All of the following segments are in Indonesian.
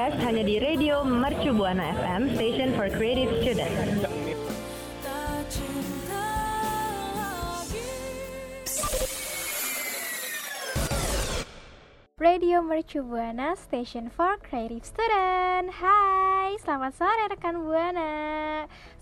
Santerias hanya di Radio Mercu Buana FM, Station for Creative Students. Radio Mercu Buana Station for Creative Student. Hai, selamat sore rekan Buana.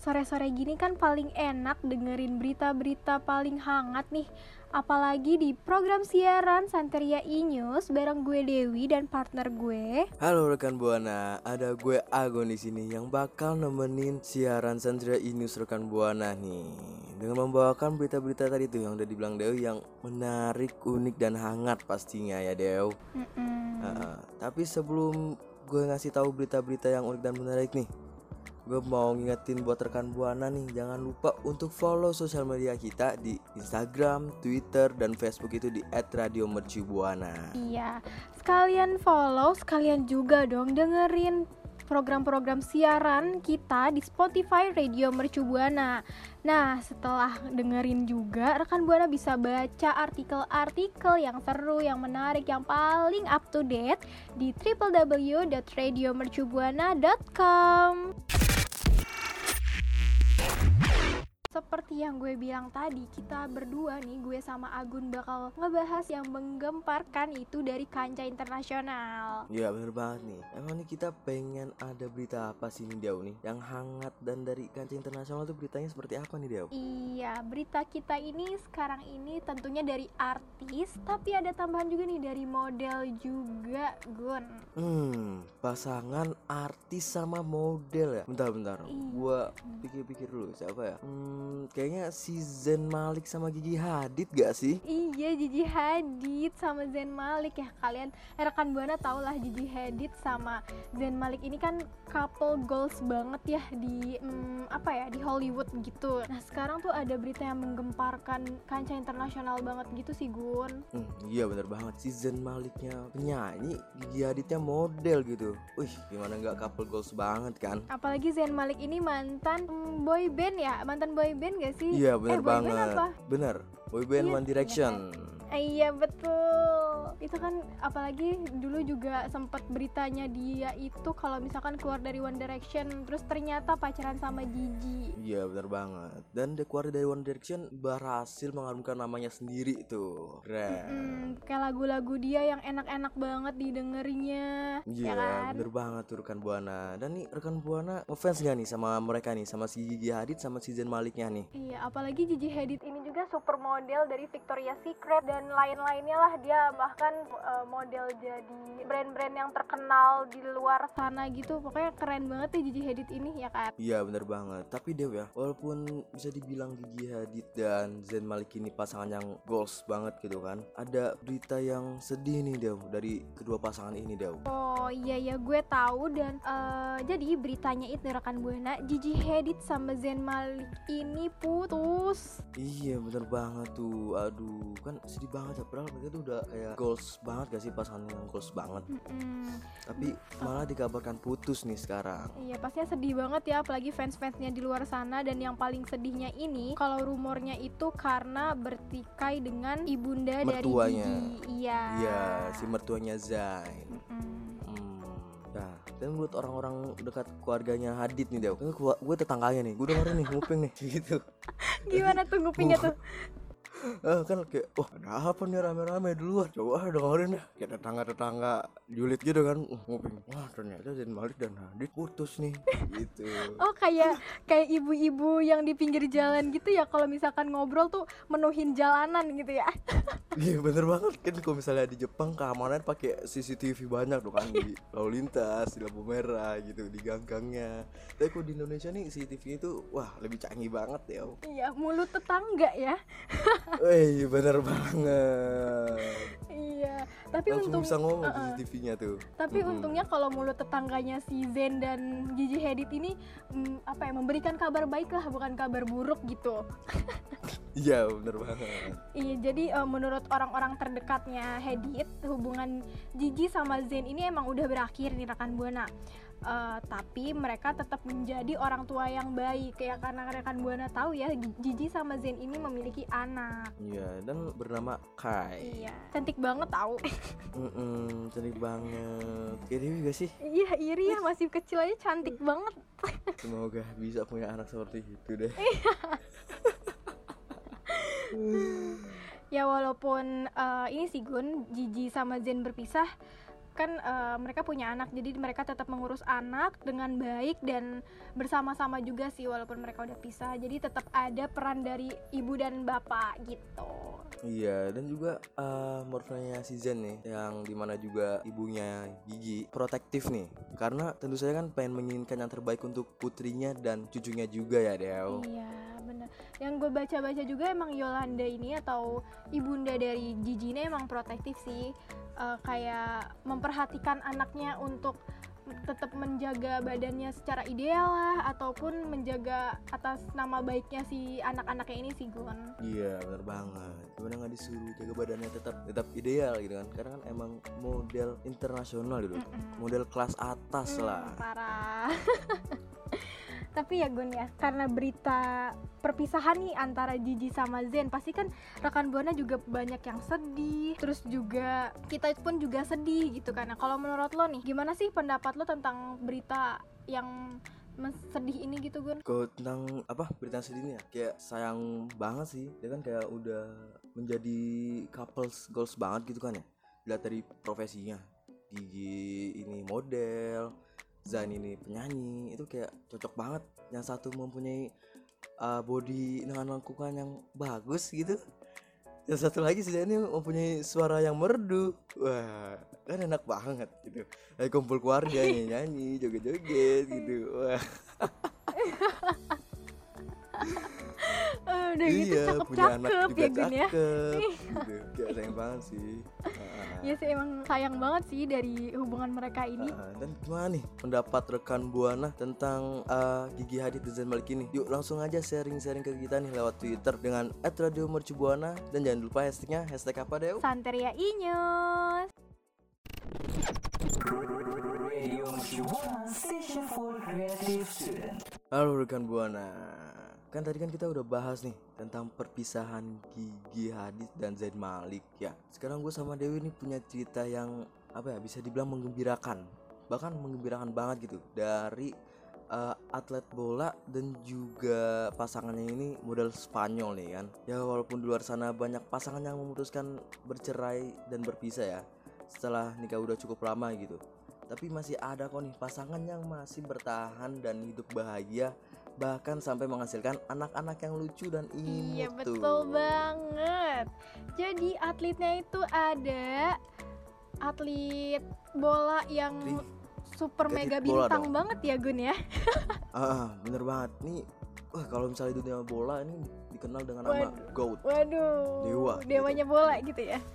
Sore-sore gini kan paling enak dengerin berita-berita paling hangat nih Apalagi di program siaran Santeria E-News bareng gue Dewi dan partner gue Halo rekan Buana, ada gue Agon di sini yang bakal nemenin siaran Sandria Inus rekan Buana nih dengan membawakan berita-berita tadi tuh yang udah dibilang Dew yang menarik, unik dan hangat pastinya ya Dew. Mm-mm. Nah, tapi sebelum gue ngasih tahu berita-berita yang unik dan menarik nih, gue mau ngingetin buat rekan buana nih, jangan lupa untuk follow sosial media kita di Instagram, Twitter, dan Facebook itu di @radiomercubuana. Iya, sekalian follow, sekalian juga dong dengerin program-program siaran kita di Spotify Radio Mercu Buana. Nah, setelah dengerin juga, rekan Buana bisa baca artikel-artikel yang seru, yang menarik, yang paling up to date di www.radiomercubuana.com. Seperti yang gue bilang tadi, kita berdua nih, gue sama Agun bakal ngebahas yang menggemparkan itu dari kancah internasional. Iya bener banget nih Emang nih kita pengen ada berita apa sih nih Dew nih Yang hangat dan dari kancah internasional tuh beritanya seperti apa nih Dew Iya, berita kita ini sekarang ini tentunya dari artis, tapi ada tambahan juga nih dari model juga, Gun. Hmm pasangan artis sama model ya Bentar-bentar Iya. Gua pikir-pikir dulu siapa ya Hmm kayaknya si Zen Malik sama Gigi Hadid gak sih? Iya, Gigi Hadid sama Zayn Malik ya. Kalian eh, rekan buana tau lah Gigi Hadid sama Zayn Malik ini kan couple goals banget ya di mm, apa ya di Hollywood gitu. Nah sekarang tuh ada berita yang menggemparkan kancah internasional banget gitu sih Gun. Hmm, iya bener banget. Si Zen Maliknya penyanyi Gigi Hadidnya model gitu. Wih gimana nggak couple goals banget kan? Apalagi Zayn Malik ini mantan mm, boy band ya, mantan boy band gak sih? Iya bener eh, boy band banget apa? Bener Boyband Iya, One Direction Eh, iya betul. Itu kan apalagi dulu juga sempat beritanya dia itu kalau misalkan keluar dari One Direction terus ternyata pacaran sama Gigi. Iya bener banget Dan dia keluar dari One Direction berhasil mengharumkan namanya sendiri tuh Keren Hmm, kayak lagu-lagu dia yang enak-enak banget didengerinnya. Iya ya kan? bener banget tuh rekan Buana Dan nih rekan Buana ngefans gak nih sama mereka nih Sama si Gigi Hadid sama si Zayn Maliknya nih Iya, apalagi Gigi Hadid ini juga supermodel dari Victoria's Secret dan lain-lainnya lah dia bahkan eh, model jadi brand-brand yang terkenal di luar sana gitu. Pokoknya keren banget ya Gigi Hadid ini ya kan. Iya bener banget Tapi Dew ya Walaupun bisa dibilang Gigi Hadid dan Zayn Malik ini pasangan yang goals banget gitu kan Ada berita yang sedih nih Dew Dari kedua pasangan ini Dew Oh iya ya gue tahu dan eh, jadi beritanya itu rekan buana Gigi Hadid sama Zayn Malik ini putus. Iya bener banget tuh Aduh kan sedih banget ya Padahal mereka tuh udah kayak goals banget gak sih pasangan yang goals banget Mm-mm. Tapi malah dikabarkan putus nih sekarang Iya pastinya sedih banget ya apalagi fans-fansnya di luar sana dan yang paling sedihnya ini kalau rumornya itu karena bertikai dengan ibunda Mertuanya. dari Gigi. Iya. Iya si mertuanya Zayn Mm-mm. Hmm. Nah, dan menurut orang-orang dekat keluarganya Hadid nih, Dew. Gue tetangganya nih, gue dengerin nih nguping nih, gitu. Gimana tuh ngupingnya tuh? Eh, kan kayak, wah ada apa nih rame-rame duluan? Coba dengerin dah. Kayak tetangga-tetangga julid gitu kan, nguping. Wah ternyata Zayn Malik dan Hadid putus nih, gitu. Oh kayak kayak ibu-ibu yang di pinggir jalan gitu ya kalau misalkan ngobrol tuh menuhin jalanan gitu ya. Iya bener banget kan kalau misalnya di Jepang keamanan pakai CCTV banyak tuh kan di lalu lintas, di lampu merah gitu, di gang-gangnya. Tapi kalau di Indonesia nih CCTV itu wah lebih canggih banget ya. Iya, mulut tetangga ya. Wih bener banget. Iya, tapi langsung untung bisa ngomong uh-uh. CCTV-nya tuh tapi Mm-mm. untungnya kalau mulut tetangganya si Zen dan Gigi Hadid ini mm, apa ya memberikan kabar baik lah bukan kabar buruk gitu iya bener banget Iya, jadi eh, menurut orang-orang terdekatnya Hadid, hubungan Gigi sama Zain ini emang udah berakhir nih rekan buana. Eh, tapi mereka tetap menjadi orang tua yang baik ya karena rekan buana tahu ya Gigi sama Zain ini memiliki anak. Iya dan bernama Kai. Iya, cantik banget tahu. Mm-mm, cantik banget. Dewi gak sih? Iya, iri ya masih kecil aja cantik banget. semoga bisa punya anak seperti itu deh. Ya walaupun eh, ini sih Gun, Gigi sama Zen berpisah kan eh, mereka punya anak jadi mereka tetap mengurus anak dengan baik dan bersama-sama juga sih walaupun mereka udah pisah. Jadi tetap ada peran dari ibu dan bapak gitu. Iya dan juga uh, morfanya si Zen nih yang di mana juga ibunya Gigi protektif nih. Karena tentu saja kan pengen menginginkan yang terbaik untuk putrinya dan cucunya juga ya Dew. iya bener. Yang gue baca-baca juga emang Yolanda ini atau ibunda dari Gigi ini emang protektif sih Eh, kayak memperhatikan anaknya untuk tetap menjaga badannya secara ideal lah ataupun menjaga atas nama baiknya si anak-anaknya ini sih Gun Iya bener banget. Gimana nggak disuruh jaga badannya tetap tetap ideal gitu kan? Karena kan emang model internasional gitu, model kelas atas lah. parah tapi ya Gun ya karena berita perpisahan nih antara Gigi sama Zen pasti kan rekan buana juga banyak yang sedih terus juga kita pun juga sedih gitu nah kalau menurut lo nih gimana sih pendapat lo tentang berita yang sedih ini gitu Gun? Kalau tentang apa berita sedih ini ya? Kayak sayang banget sih dia kan? Kayak udah menjadi couples goals banget gitu kan ya? Lihat dari profesinya. Gigi ini model Zain ini penyanyi itu kayak cocok banget. Yang satu mempunyai uh, body dengan lengkungan yang bagus gitu. Yang satu lagi si Zain ini mempunyai suara yang merdu. Wah kan enak banget gitu. Lagi kumpul keluarga nyanyi joget-joget gitu. Wah udah gitu iya anak cakep-cakep juga ya Gun ya. gitu. kayak sayang banget sih. Ah, Iya sih emang sayang banget sih dari hubungan mereka ini. Ah, dan gimana nih pendapat rekan buana tentang ah, Gigi Hadid dan Zain Malik ini? Yuk langsung aja sharing-sharing ke kita nih lewat Twitter dengan @radiomercubuana. Dan jangan lupa hashtagnya hashtag apa deh Santeria Inyus Halo rekan buana Kan tadi kan kita udah bahas nih Tentang perpisahan Gigi Hadid dan Zain Malik ya. Sekarang gue sama Dewi nih punya cerita yang Apa ya bisa dibilang menggembirakan. Bahkan menggembirakan banget gitu. Dari eh, atlet bola dan juga pasangannya ini model Spanyol nih kan. Ya walaupun di luar sana banyak pasangan yang memutuskan bercerai dan berpisah ya Setelah nikah udah cukup lama gitu. Tapi masih ada kok nih pasangan yang masih bertahan dan hidup bahagia bahkan sampai menghasilkan anak-anak yang lucu dan imut Iya tuh. betul banget. Jadi atletnya itu ada atlet bola yang Ri- super mega bintang dong. banget ya Gun ya. Ah, bener banget nih. Wah, kalau misalnya di dunia bola ini dikenal dengan nama. GOAT. Waduh. Dewa, gitu. Dewanya bola gitu ya.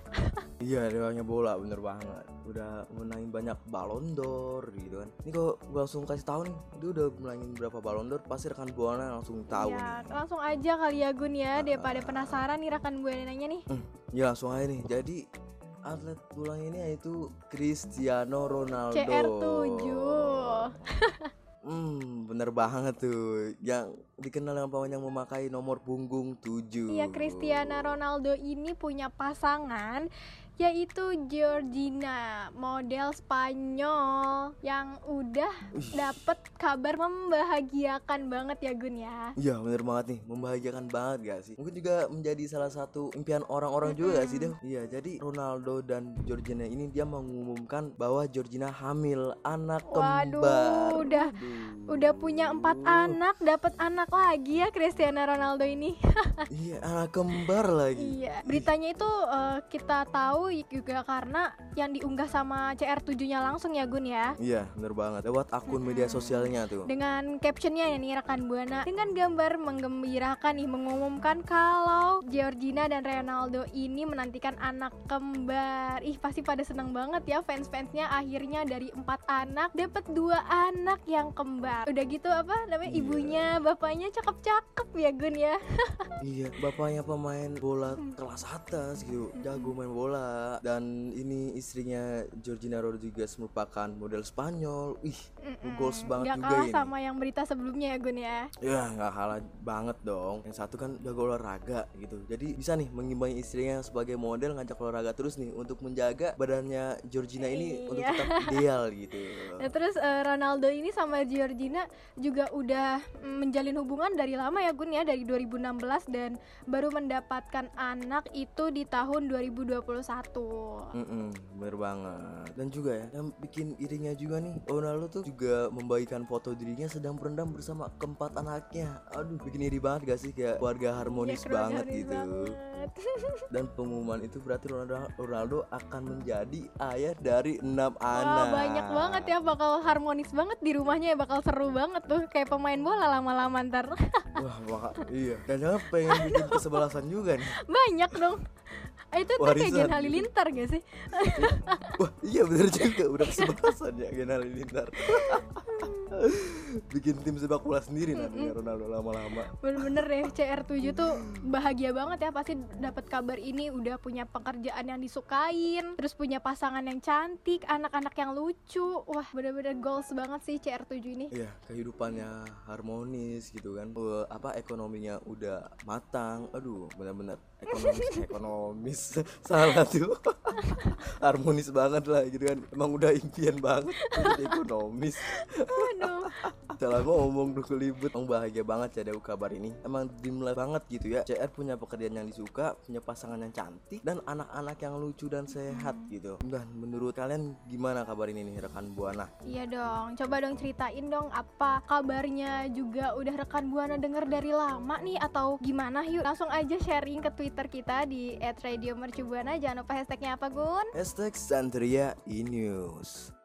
Iya, dewanya bola bener banget. Udah menangin banyak Ballon d'Or gitu kan. Ini kok gue langsung kasih tahu nih, dia udah menangin berapa Ballon d'Or, pasti rekan buana langsung tahu ya, nih. langsung aja kali ya Gun ya daripada Ah. penasaran nih rekan gue nanya nih. Ya langsung aja nih. Jadi atlet bola ini yaitu Cristiano Ronaldo. CR7. Hmm, bener banget tuh. Yang dikenal dengan paman yang memakai nomor punggung 7. Iya Cristiano Ronaldo ini punya pasangan yaitu Georgina, model Spanyol yang udah dapet kabar membahagiakan banget ya Gun ya. Iya bener banget nih, membahagiakan banget gak sih? Mungkin juga menjadi salah satu impian orang-orang juga gak sih Dew? Iya, jadi Ronaldo dan Georgina ini dia mengumumkan bahwa Georgina hamil anak Waduh, kembar. udah Aduh. udah punya empat anak, dapat anak anak lagi ya Cristiano Ronaldo ini. iya anak kembar lagi iya. Beritanya itu eh, kita tahu juga karena yang diunggah sama CR7-nya langsung ya Gun ya. iya bener banget lewat akun media sosialnya tuh Dengan captionnya ya nih rekan Buana Dengan gambar menggembirakan nih Mengumumkan kalau Georgina dan Ronaldo ini menantikan anak kembar Ih pasti pada seneng banget ya fans-fansnya Akhirnya dari empat anak dapat dua anak yang kembar Udah gitu apa namanya Iya. ibunya bapaknya cakep-cakep ya Gun ya Iya, bapaknya pemain bola kelas atas gitu, jago main bola. Dan ini istrinya Georgina Rodriguez merupakan model Spanyol. Ih, goals banget Gak juga kalah ini. sama yang berita sebelumnya ya Gun ya Ya nggak kalah banget dong. Yang satu kan jago olahraga gitu. Jadi bisa nih mengimbangi istrinya sebagai model ngajak olahraga terus nih untuk menjaga badannya Georgina ini untuk Iya. tetap ideal gitu. Nah terus eh, Ronaldo ini sama Georgina juga udah mm, menjalin hubungan dari lama ya Gun ya dari 2016 dan baru mendapatkan anak itu di tahun 2021. Mm-mm, bener banget. Dan juga ya Yang bikin irinya juga nih Ronaldo tuh juga membagikan foto dirinya Sedang berendam bersama keempat anaknya. Aduh bikin iri banget gak sih? Kayak keluarga harmonis Ya, banget gitu. banget. Dan pengumuman itu berarti Ronaldo, Ronaldo akan menjadi ayah dari enam Wah anak. banyak banget ya bakal harmonis banget di rumahnya ya bakal seru banget tuh kayak pemain bola lama-lama ntar Wah maka, iya Dan jangan pengen bikin kesebelasan juga nih banyak dong. Eh, itu tuh kayak Gen. Halilintar gak sih? Wah iya bener juga Udah kesebelasan ya Gen Halilintar Bikin tim sepak bola sendiri nantinya Ronaldo lama-lama Bener-bener deh CR7 tuh bahagia banget ya pasti dapat kabar ini udah punya pekerjaan yang disukain, terus punya pasangan yang cantik, anak-anak yang lucu. Wah, bener-bener goals banget sih CR7 ini. Iya, kehidupannya harmonis gitu kan. Eh, apa ekonominya udah matang. Aduh, benar-benar ekonomis ekonomis salah tuh. harmonis banget lah gitu kan. Emang udah impian banget ekonomis. Aduh. Salah ngomong tuh kelibet. Emang bahagia banget ya ada kabar ini. Emang dream life banget gitu ya. CR punya pekerjaan yang disuka, punya pasangan yang cantik dan anak-anak yang lucu dan sehat gitu. Dan menurut kalian gimana kabar ini nih rekan Buana? Iya dong, coba dong ceritain dong apa kabarnya juga udah rekan Buana denger dari lama nih atau gimana yuk langsung aja sharing ke Twitter kita di @radiomercubuana jangan lupa hashtagnya apa Gun? Hashtag Santeria E-News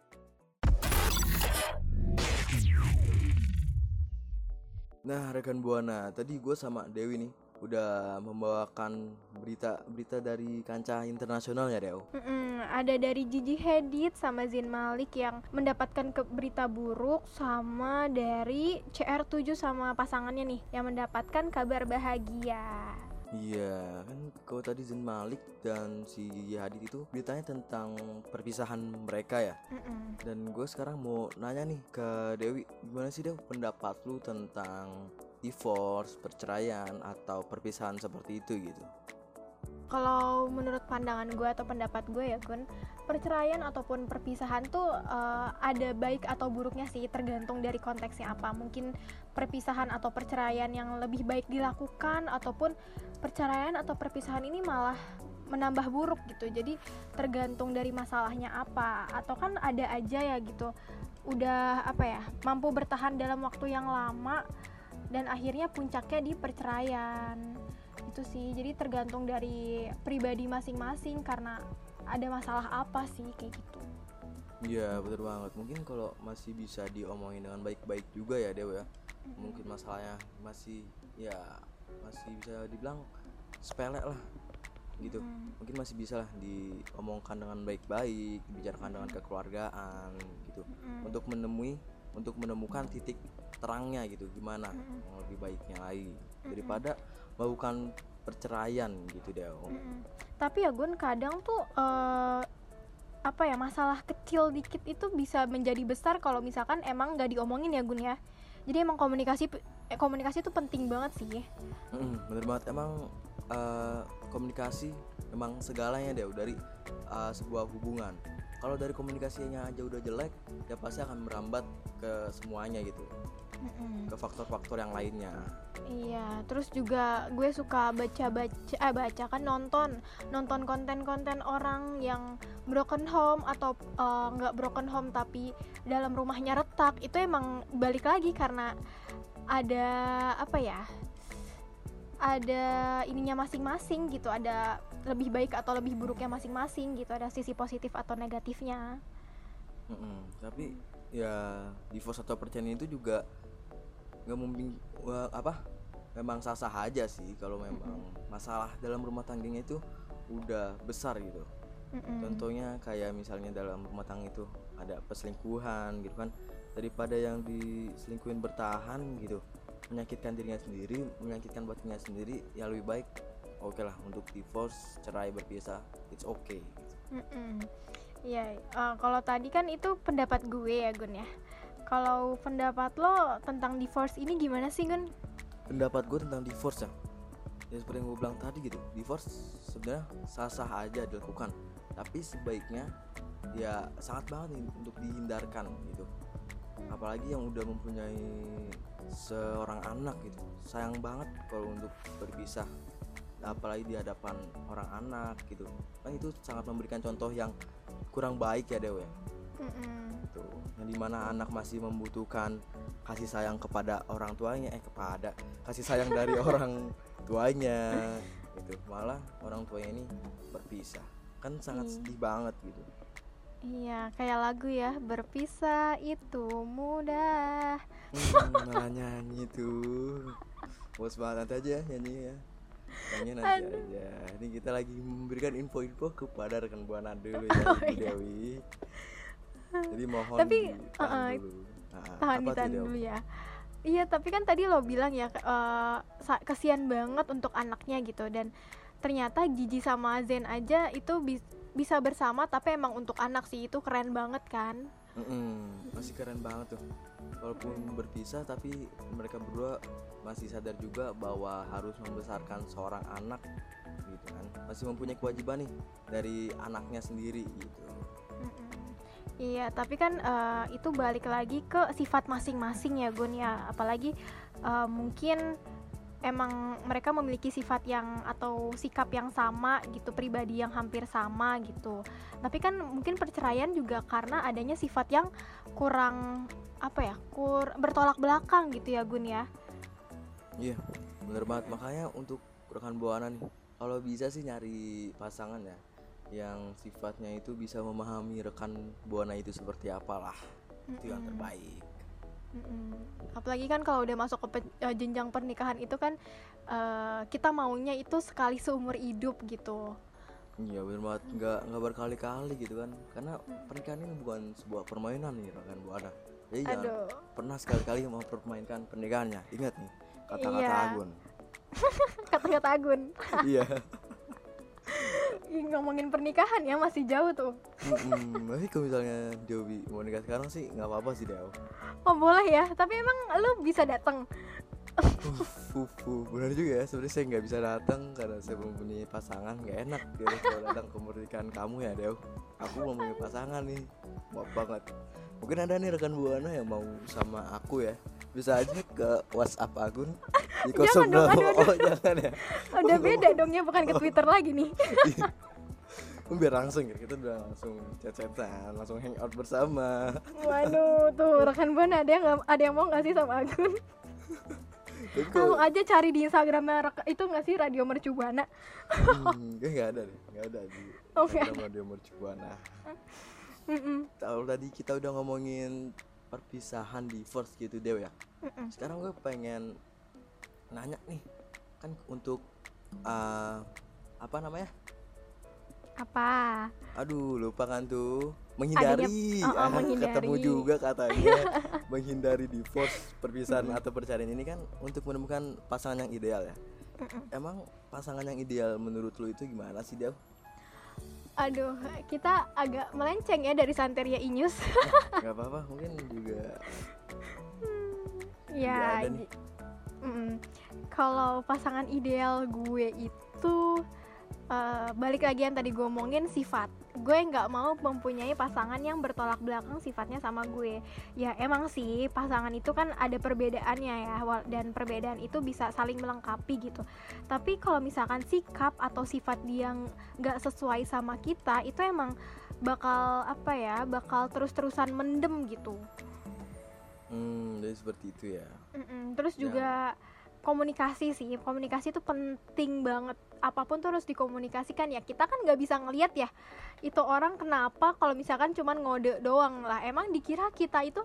Nah rekan Buana, tadi gue sama Dewi nih udah membawakan berita-berita dari kancah internasional ya Dew Mm-mm, ada dari Gigi Hadid sama Zain Malik yang mendapatkan ke berita buruk sama dari CR7 sama pasangannya nih yang mendapatkan kabar bahagia. Iya kan kalau tadi Zain Malik dan si Gigi Hadid itu beritanya tentang perpisahan mereka ya Mm-mm. Dan gue sekarang mau nanya nih ke Dewi Gimana sih Dew pendapat lu tentang divorce, perceraian, atau perpisahan seperti itu gitu Kalau menurut pandangan gue atau pendapat gue ya Gun, perceraian ataupun perpisahan tuh eh, ada baik atau buruknya sih tergantung dari konteksnya apa. Mungkin perpisahan atau perceraian yang lebih baik dilakukan ataupun perceraian atau perpisahan ini malah menambah buruk gitu. Jadi tergantung dari masalahnya apa atau kan ada aja ya gitu. Udah apa ya, mampu bertahan dalam waktu yang lama dan akhirnya puncaknya di perceraian itu sih. Jadi tergantung dari pribadi masing-masing karena ada masalah apa sih kayak gitu. Iya betul banget. Mungkin kalau masih bisa diomongin dengan baik-baik juga ya Dew ya. Mungkin masalahnya masih ya masih bisa dibilang sepele lah gitu. Mungkin masih bisa lah diomongkan dengan baik-baik Dibicarakan dengan kekeluargaan gitu. Untuk menemui untuk menemukan titik terangnya gitu gimana yang lebih baiknya lagi daripada melakukan perceraian gitu Dew Mm-mm. tapi ya Gun kadang tuh eh, apa ya masalah kecil dikit itu bisa menjadi besar kalau misalkan emang nggak diomongin ya Gun ya. Jadi emang komunikasi eh, komunikasi itu penting banget sih. Mm, bener banget. Emang eh, komunikasi memang segalanya deh dari eh, sebuah hubungan. Kalau dari komunikasinya aja udah jelek ya pasti akan merambat ke semuanya gitu ke faktor-faktor yang lainnya. Iya, terus juga gue suka baca-baca, eh baca kan nonton, nonton konten-konten orang yang broken home atau eh, nggak broken home tapi dalam rumahnya retak, itu emang balik lagi karena ada apa ya ada ininya masing-masing gitu. Ada lebih baik atau lebih buruknya masing-masing gitu. Ada sisi positif atau negatifnya. Mm-mm. tapi ya divorce atau perceraian itu juga nggak membing wah, apa memang sah-sah aja sih kalau memang masalah dalam rumah tangganya itu udah besar gitu Mm-mm. contohnya kayak misalnya dalam rumah tangga itu ada perselingkuhan gitu kan daripada yang diselingkuhin bertahan gitu menyakitkan dirinya sendiri menyakitkan batinnya sendiri ya lebih baik oke lah untuk divorce cerai berpisah it's okay gitu. Mm-mm. Iya, eh, kalau tadi kan itu pendapat gue ya Gun ya. Kalau pendapat lo tentang divorce ini gimana sih Gun? pendapat gue tentang divorce ya ya seperti yang gue bilang tadi gitu divorce sebenarnya sah-sah aja dilakukan. Tapi sebaiknya ya sangat banget nih untuk dihindarkan gitu. Apalagi yang udah mempunyai seorang anak gitu. Sayang banget kalau untuk berpisah. Apalagi di hadapan orang anak gitu. Kan itu sangat memberikan contoh yang kurang baik ya Dewa ya Mm-mm. gitu yang di mana anak masih membutuhkan kasih sayang kepada orang tuanya eh kepada kasih sayang dari orang tuanya gitu malah orang tuanya ini berpisah kan sangat Hmm. sedih banget gitu Iya, kayak lagu ya, berpisah itu mudah. hmm, malah nyanyi tuh bos banget aja nyanyi ya nyanyi nanti Aduh. aja ini kita lagi memberikan info-info kepada rekan buana dulu ya Oh, Ibu iya. Dewi jadi mohon Tapi, ditahan dulu Nah, Tahan apa tuh, ditahan Dew? dulu ya. Iya, tapi kan tadi lo bilang ya, ke- eh, kesian banget untuk anaknya gitu dan ternyata Gigi sama Zen aja itu bis- bisa bersama tapi emang untuk anak sih itu keren banget kan. Mm-mm, masih keren banget tuh walaupun berpisah tapi mereka berdua masih sadar juga bahwa harus membesarkan seorang anak gitu kan masih mempunyai kewajiban nih dari anaknya sendiri gitu. Iya, tapi kan eh, itu balik lagi ke sifat masing-masing ya Gun ya. Apalagi eh, mungkin emang mereka memiliki sifat yang atau sikap yang sama gitu, pribadi yang hampir sama gitu. Tapi kan mungkin perceraian juga karena adanya sifat yang kurang apa ya, kur bertolak belakang gitu ya Gun ya. iya bener banget makanya untuk rekan buana nih kalau bisa sih nyari pasangan ya yang sifatnya itu bisa memahami rekan buana itu seperti apalah. Itu yang terbaik. Mm-mm. Apalagi kan kalau udah masuk ke pe- eh, jenjang pernikahan itu kan eh, kita maunya itu sekali seumur hidup gitu. Iya bener banget. Nggak nggak berkali-kali gitu kan. Karena pernikahan ini bukan sebuah permainan nih rekan buana. Jadi jangan Aduh. pernah sekali-kali mempermainkan pernikahannya. Ingat nih kata-kata Iya. Agun. Kata-kata Agun. iya ngomongin pernikahan ya masih jauh tuh. Mm-mm. tapi kalau misalnya Dewi mau nikah sekarang sih nggak apa-apa sih Dew Oh boleh ya, tapi emang lu bisa datang. Fufu benar juga ya. Sebenarnya saya nggak bisa datang karena saya belum punya pasangan. Nggak enak gitu kalau datang ke pernikahan kamu ya Dew aku belum punya pasangan nih. Maaf banget. Mungkin ada nih rekan buana yang mau sama aku ya bisa aja ke WhatsApp Agun di Jangan kosong dong, aduh, oh jangan ya. Udah beda dong ya, bukan ke Twitter lagi nih. biar langsung ya kita udah langsung chat-chatan langsung hangout bersama. Waduh, tuh rekan buana ada yang ada yang mau nggak sih sama Agun? Langsung kalau aja cari di Instagramnya rek- itu nggak sih Radio Mercu Buana? hmm, kayaknya nggak ada deh nggak ada di Oh, Instagram radio mercubuana Mm-mm. kalau tadi kita udah ngomongin perpisahan divorce gitu Dew ya Mm-mm. sekarang gue pengen nanya nih kan untuk uh, apa namanya Apa? aduh lupa kan tuh menghindari oh, oh, Ah, menghindari. ketemu juga katanya menghindari divorce perpisahan atau perceraian ini kan untuk menemukan pasangan yang ideal ya emang pasangan yang ideal menurut lu itu gimana sih Dew? Aduh, kita agak melenceng ya dari Santeria Inyus. Gak apa-apa mungkin juga ya, nih. gi- mm, kalau pasangan ideal gue itu eh, balik lagi yang tadi gue omongin sifat. Gue nggak mau mempunyai pasangan yang bertolak belakang sifatnya sama gue. Ya emang sih pasangan itu kan ada perbedaannya ya, dan perbedaan itu bisa saling melengkapi gitu. Tapi kalau misalkan sikap atau sifat dia yang nggak sesuai sama kita, itu emang bakal apa ya, bakal terus-terusan mendem gitu. hmm jadi seperti itu ya Mm-mm, terus Ya. juga komunikasi sih komunikasi itu penting banget apa pun tuh harus dikomunikasikan ya kita kan nggak bisa ngelihat ya itu orang kenapa kalau misalkan cuman ngode doang lah emang dikira kita itu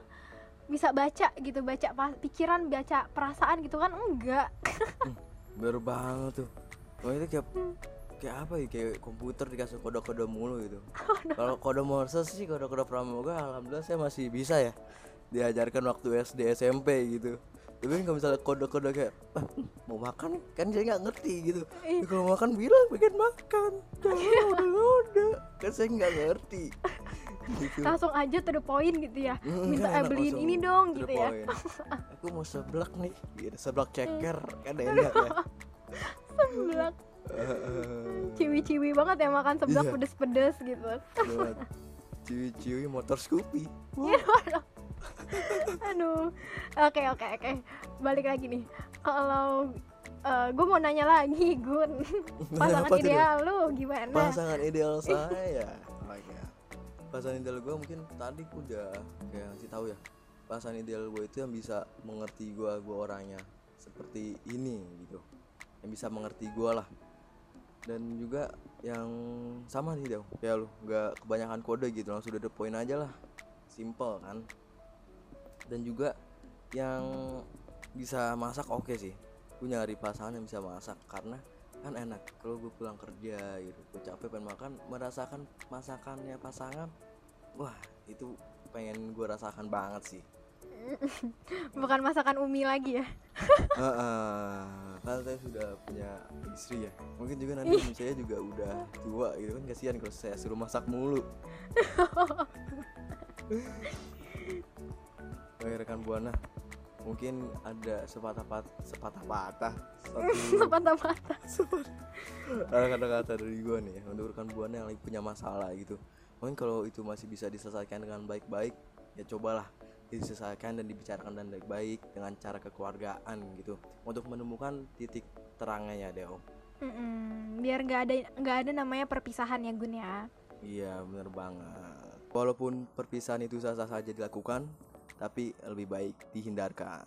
bisa baca gitu baca pikiran baca perasaan gitu kan enggak Baru banget tuh. Oh itu kayak kayak apa ya kayak komputer dikasih kode-kode mulu gitu. Kalau kode Morse sih kode-kode pramuka alhamdulillah saya masih bisa ya diajarkan waktu SD SMP gitu. Tapi kan kalau misalnya kode-kode kayak "Ah, mau makan kan saya nggak ngerti gitu. Ya, kalau makan bilang pengen makan. Jangan udah kan saya nggak ngerti. Gitu. langsung aja to the point gitu ya minta kan eh, beliin ini dong gitu ya. Aku mau seblak nih, gitu. seblak ceker kan enak ya. seblak ciwi-ciwi banget ya makan seblak Iya. pedes-pedes gitu ciwi-ciwi motor Scoopy. aduh oke oke oke balik lagi nih kalau gue mau nanya lagi Gun pasangan apa ideal lu gimana Pasangan ideal saya. God. Pasangan ideal gue mungkin tadi gua udah kayak ngasih tahu ya. Pasangan ideal gue itu yang bisa mengerti gue, gue orangnya seperti ini gitu. Yang bisa mengerti gue lah. Dan juga yang sama nih Dew, kayak lu, nggak kebanyakan kode gitu, langsung udah the point aja lah. Simple kan. Dan juga yang bisa masak oke sih. Gue nyari pasangan yang bisa masak karena kan enak kalau gue pulang kerja gitu. Gue capek pengen makan merasakan masakannya pasangan wah itu pengen gue rasakan banget sih. Bukan masakan Umi lagi ya? Heeh, kan saya sudah punya istri ya. Mungkin juga nanti saya juga udah tua gitu kan kasihan kalau saya suruh masak mulu Oke rekan buana mungkin ada sepatah pat sepatah patah satu sepatah-patah ada kata-kata dari gua nih ya untuk rekan buana yang lagi punya masalah gitu. Mungkin kalau itu masih bisa diselesaikan dengan baik-baik ya cobalah diselesaikan dan dibicarakan dengan baik-baik dengan cara kekeluargaan gitu. Untuk menemukan titik terangnya ya Deo. Mm-mm, biar nggak ada nggak ada namanya perpisahan ya Gun ya. Iya bener banget. Walaupun perpisahan itu sah-sah saja dilakukan tapi lebih baik dihindarkan.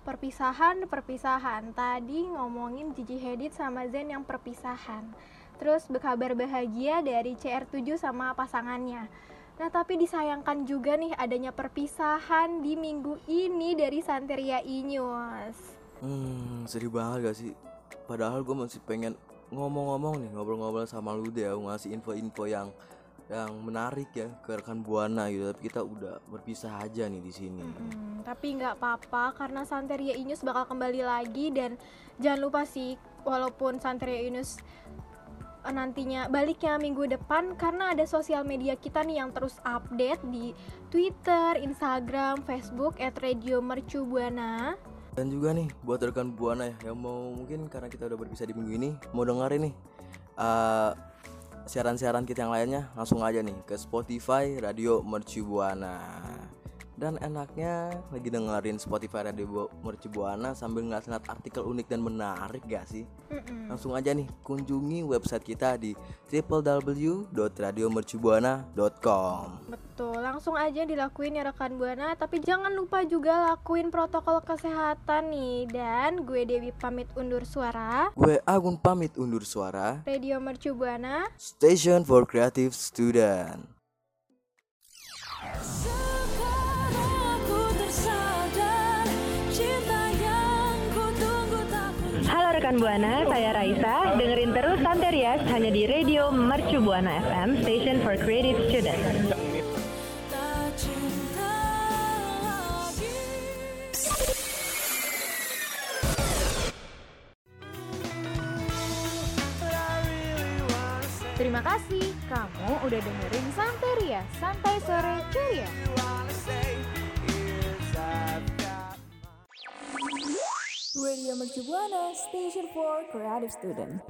Perpisahan perpisahan. Tadi ngomongin Gigi Hadid sama Zen yang perpisahan. Terus berkabar bahagia dari CR7 sama pasangannya. Nah tapi disayangkan juga nih adanya perpisahan di minggu ini dari Santeria Inews. Hmm, sedih banget gak sih? Padahal gue masih pengen ngomong-ngomong nih, ngobrol-ngobrol sama lu deh, ngasih info-info yang yang menarik ya ke rekan buana gitu. Tapi kita udah berpisah aja nih di sini. Hmm, tapi nggak apa-apa karena Santeria Inews bakal kembali lagi dan jangan lupa sih walaupun Santeria Inews eh, nantinya baliknya minggu depan karena ada sosial media kita nih yang terus update di Twitter, Instagram, Facebook @radiomercubuana. Dan juga nih buat rekan buana ya yang mau mungkin karena kita udah berpisah di minggu ini mau dengerin nih eh, siaran-siaran kita yang lainnya langsung aja nih ke Spotify Radio Mercu Buana. Dan enaknya lagi dengerin Spotify Radio Mercu Buana sambil ngeliat-ngeliat artikel unik dan menarik gak sih? Mm-mm. Langsung aja nih kunjungi website kita di www.radiomercubuana.com. Betul, langsung aja dilakuin ya rekan Buana, tapi jangan lupa juga lakuin protokol kesehatan nih. Dan gue Dewi pamit undur suara. Gue Agun pamit undur suara. Radio Mercu Buana. Station for Creative Student. Buana, saya Raisa. Dengerin terus Santerias hanya di Radio Mercu Buana FM, station for creative student. Terima kasih kamu udah dengerin Santeria, Santai Sore Ceria. Radio Mercu Station for Creative Student.